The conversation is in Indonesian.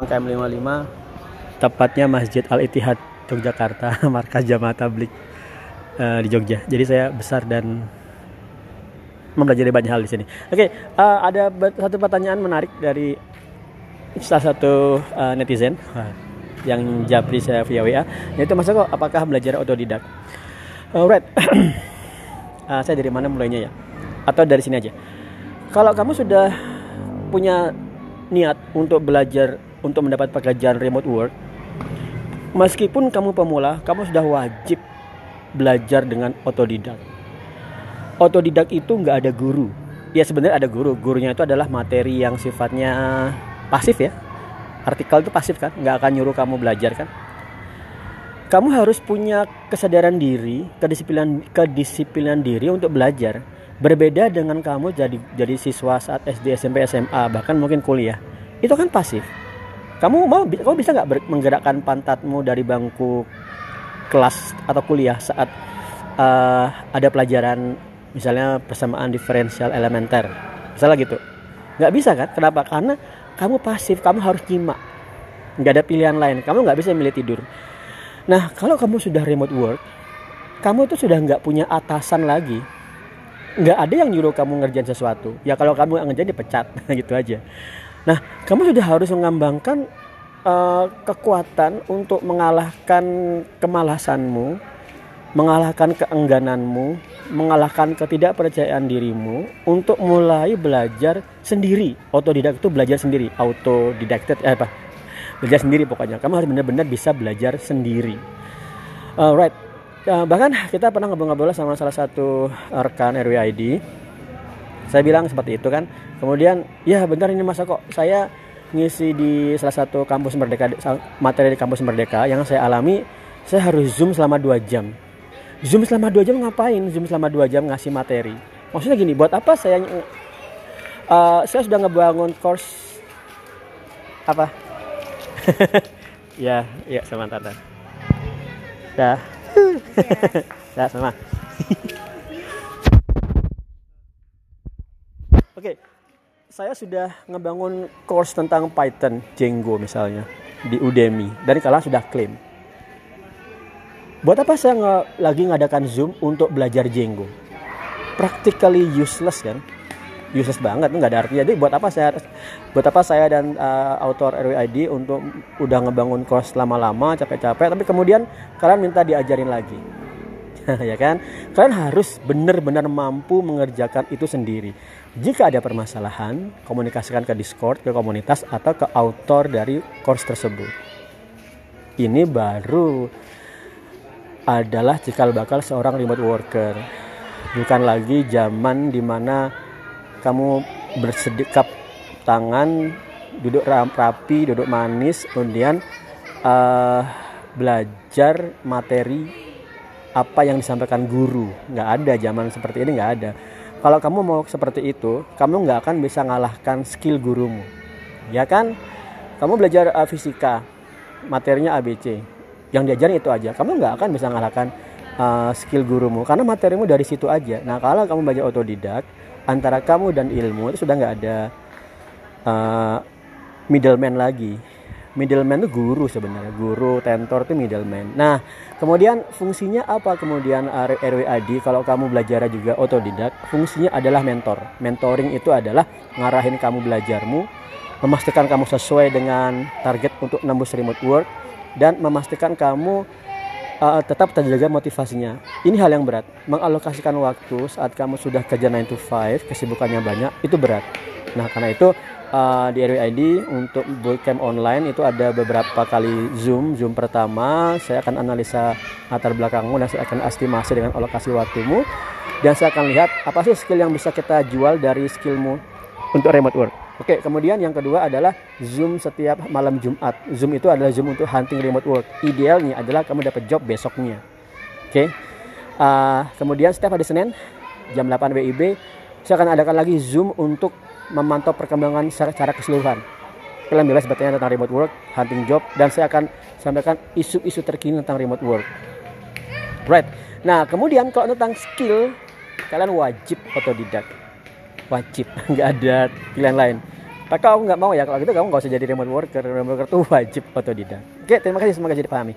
KM 55 tepatnya Masjid Al Ittihad Yogyakarta markas Jamaah Tablik uh, di Jogja. Jadi saya besar dan mempelajari banyak hal di sini. Oke, okay, uh, ada satu pertanyaan menarik dari salah satu uh, netizen uh, yang japri saya via WA, yaitu masa kok apakah belajar otodidak? Alright, uh, saya dari mana mulainya ya? Atau dari sini aja? Kalau kamu sudah punya niat untuk belajar untuk mendapat pekerjaan remote work, meskipun kamu pemula, kamu sudah wajib belajar dengan otodidak otodidak itu nggak ada guru. Ya sebenarnya ada guru. Gurunya itu adalah materi yang sifatnya pasif ya. Artikel itu pasif kan, nggak akan nyuruh kamu belajar kan. Kamu harus punya kesadaran diri, kedisiplinan kedisiplinan diri untuk belajar. Berbeda dengan kamu jadi jadi siswa saat SD, SMP, SMA, bahkan mungkin kuliah. Itu kan pasif. Kamu mau kamu bisa nggak menggerakkan pantatmu dari bangku kelas atau kuliah saat uh, ada pelajaran misalnya persamaan diferensial elementer? Misalnya gitu. Nggak bisa kan? Kenapa? Karena kamu pasif kamu harus nyimak. Nggak ada pilihan lain. Kamu nggak bisa milih tidur. Nah kalau kamu sudah remote work kamu itu sudah nggak punya atasan lagi nggak ada yang nyuruh kamu ngerjain sesuatu. Ya kalau kamu ngerjain dipecat. Gitu aja nah kamu sudah harus mengembangkan uh, kekuatan untuk mengalahkan kemalasanmu mengalahkan keenggananmu, mengalahkan ketidakpercayaan dirimu untuk mulai belajar sendiri. Otodidak itu belajar sendiri, autodidacted eh apa? Belajar sendiri pokoknya. Kamu harus benar-benar bisa belajar sendiri. Alright. Uh, bahkan kita pernah ngobrol-ngobrol sama salah satu rekan RWID. Saya bilang seperti itu kan. Kemudian, ya bentar ini masa kok saya ngisi di salah satu kampus Merdeka materi di kampus Merdeka yang saya alami saya harus zoom selama 2 jam Zoom selama dua jam ngapain? Zoom selama dua jam ngasih materi. Maksudnya gini, buat apa saya uh, saya sudah ngebangun course apa? ya, ya sama Tata. Dah. Dah sama. Oke, okay. saya sudah ngebangun course tentang Python, Django misalnya di Udemy. Dari kalian sudah klaim Buat apa saya nggak lagi ngadakan Zoom untuk belajar Django? Practically useless kan? Useless banget, nggak ada artinya. Jadi buat apa saya buat apa saya dan uh, autor RWID untuk udah ngebangun course lama-lama capek-capek tapi kemudian kalian minta diajarin lagi. ya kan? Kalian harus benar-benar mampu mengerjakan itu sendiri. Jika ada permasalahan, komunikasikan ke Discord, ke komunitas atau ke autor dari course tersebut. Ini baru adalah cikal bakal seorang remote worker. Bukan lagi zaman di mana kamu bersedekap tangan, duduk rapi, duduk manis, kemudian uh, belajar materi apa yang disampaikan guru. Nggak ada zaman seperti ini nggak ada. Kalau kamu mau seperti itu, kamu nggak akan bisa ngalahkan skill gurumu. Ya kan? Kamu belajar uh, fisika, materinya ABC yang diajarin itu aja kamu nggak akan bisa ngalahkan uh, skill gurumu karena materimu dari situ aja nah kalau kamu belajar otodidak antara kamu dan ilmu itu sudah nggak ada uh, middleman lagi middleman itu guru sebenarnya guru tentor itu middleman nah kemudian fungsinya apa kemudian RWAD kalau kamu belajar juga otodidak fungsinya adalah mentor mentoring itu adalah ngarahin kamu belajarmu memastikan kamu sesuai dengan target untuk nembus remote work dan memastikan kamu uh, tetap terjaga motivasinya. Ini hal yang berat. Mengalokasikan waktu saat kamu sudah kerja 9 to 5, kesibukannya banyak, itu berat. Nah, karena itu uh, di RWID untuk bootcamp online itu ada beberapa kali Zoom. Zoom pertama, saya akan analisa latar belakangmu dan saya akan estimasi dengan alokasi waktumu. Dan saya akan lihat apa sih skill yang bisa kita jual dari skillmu untuk remote work. Oke, kemudian yang kedua adalah Zoom setiap malam Jumat. Zoom itu adalah Zoom untuk hunting remote work. Idealnya adalah kamu dapat job besoknya. Oke. Uh, kemudian setiap hari Senin jam 8 WIB saya akan adakan lagi Zoom untuk memantau perkembangan secara keseluruhan. Kalian bebas bertanya tentang remote work, hunting job, dan saya akan sampaikan isu-isu terkini tentang remote work. Right. Nah, kemudian kalau tentang skill, kalian wajib otodidak wajib nggak ada pilihan lain Tapi kalau nggak mau ya, kalau gitu kamu nggak usah jadi remote worker. Remote worker tuh wajib otodidak. Oke, terima kasih semoga jadi dipahami.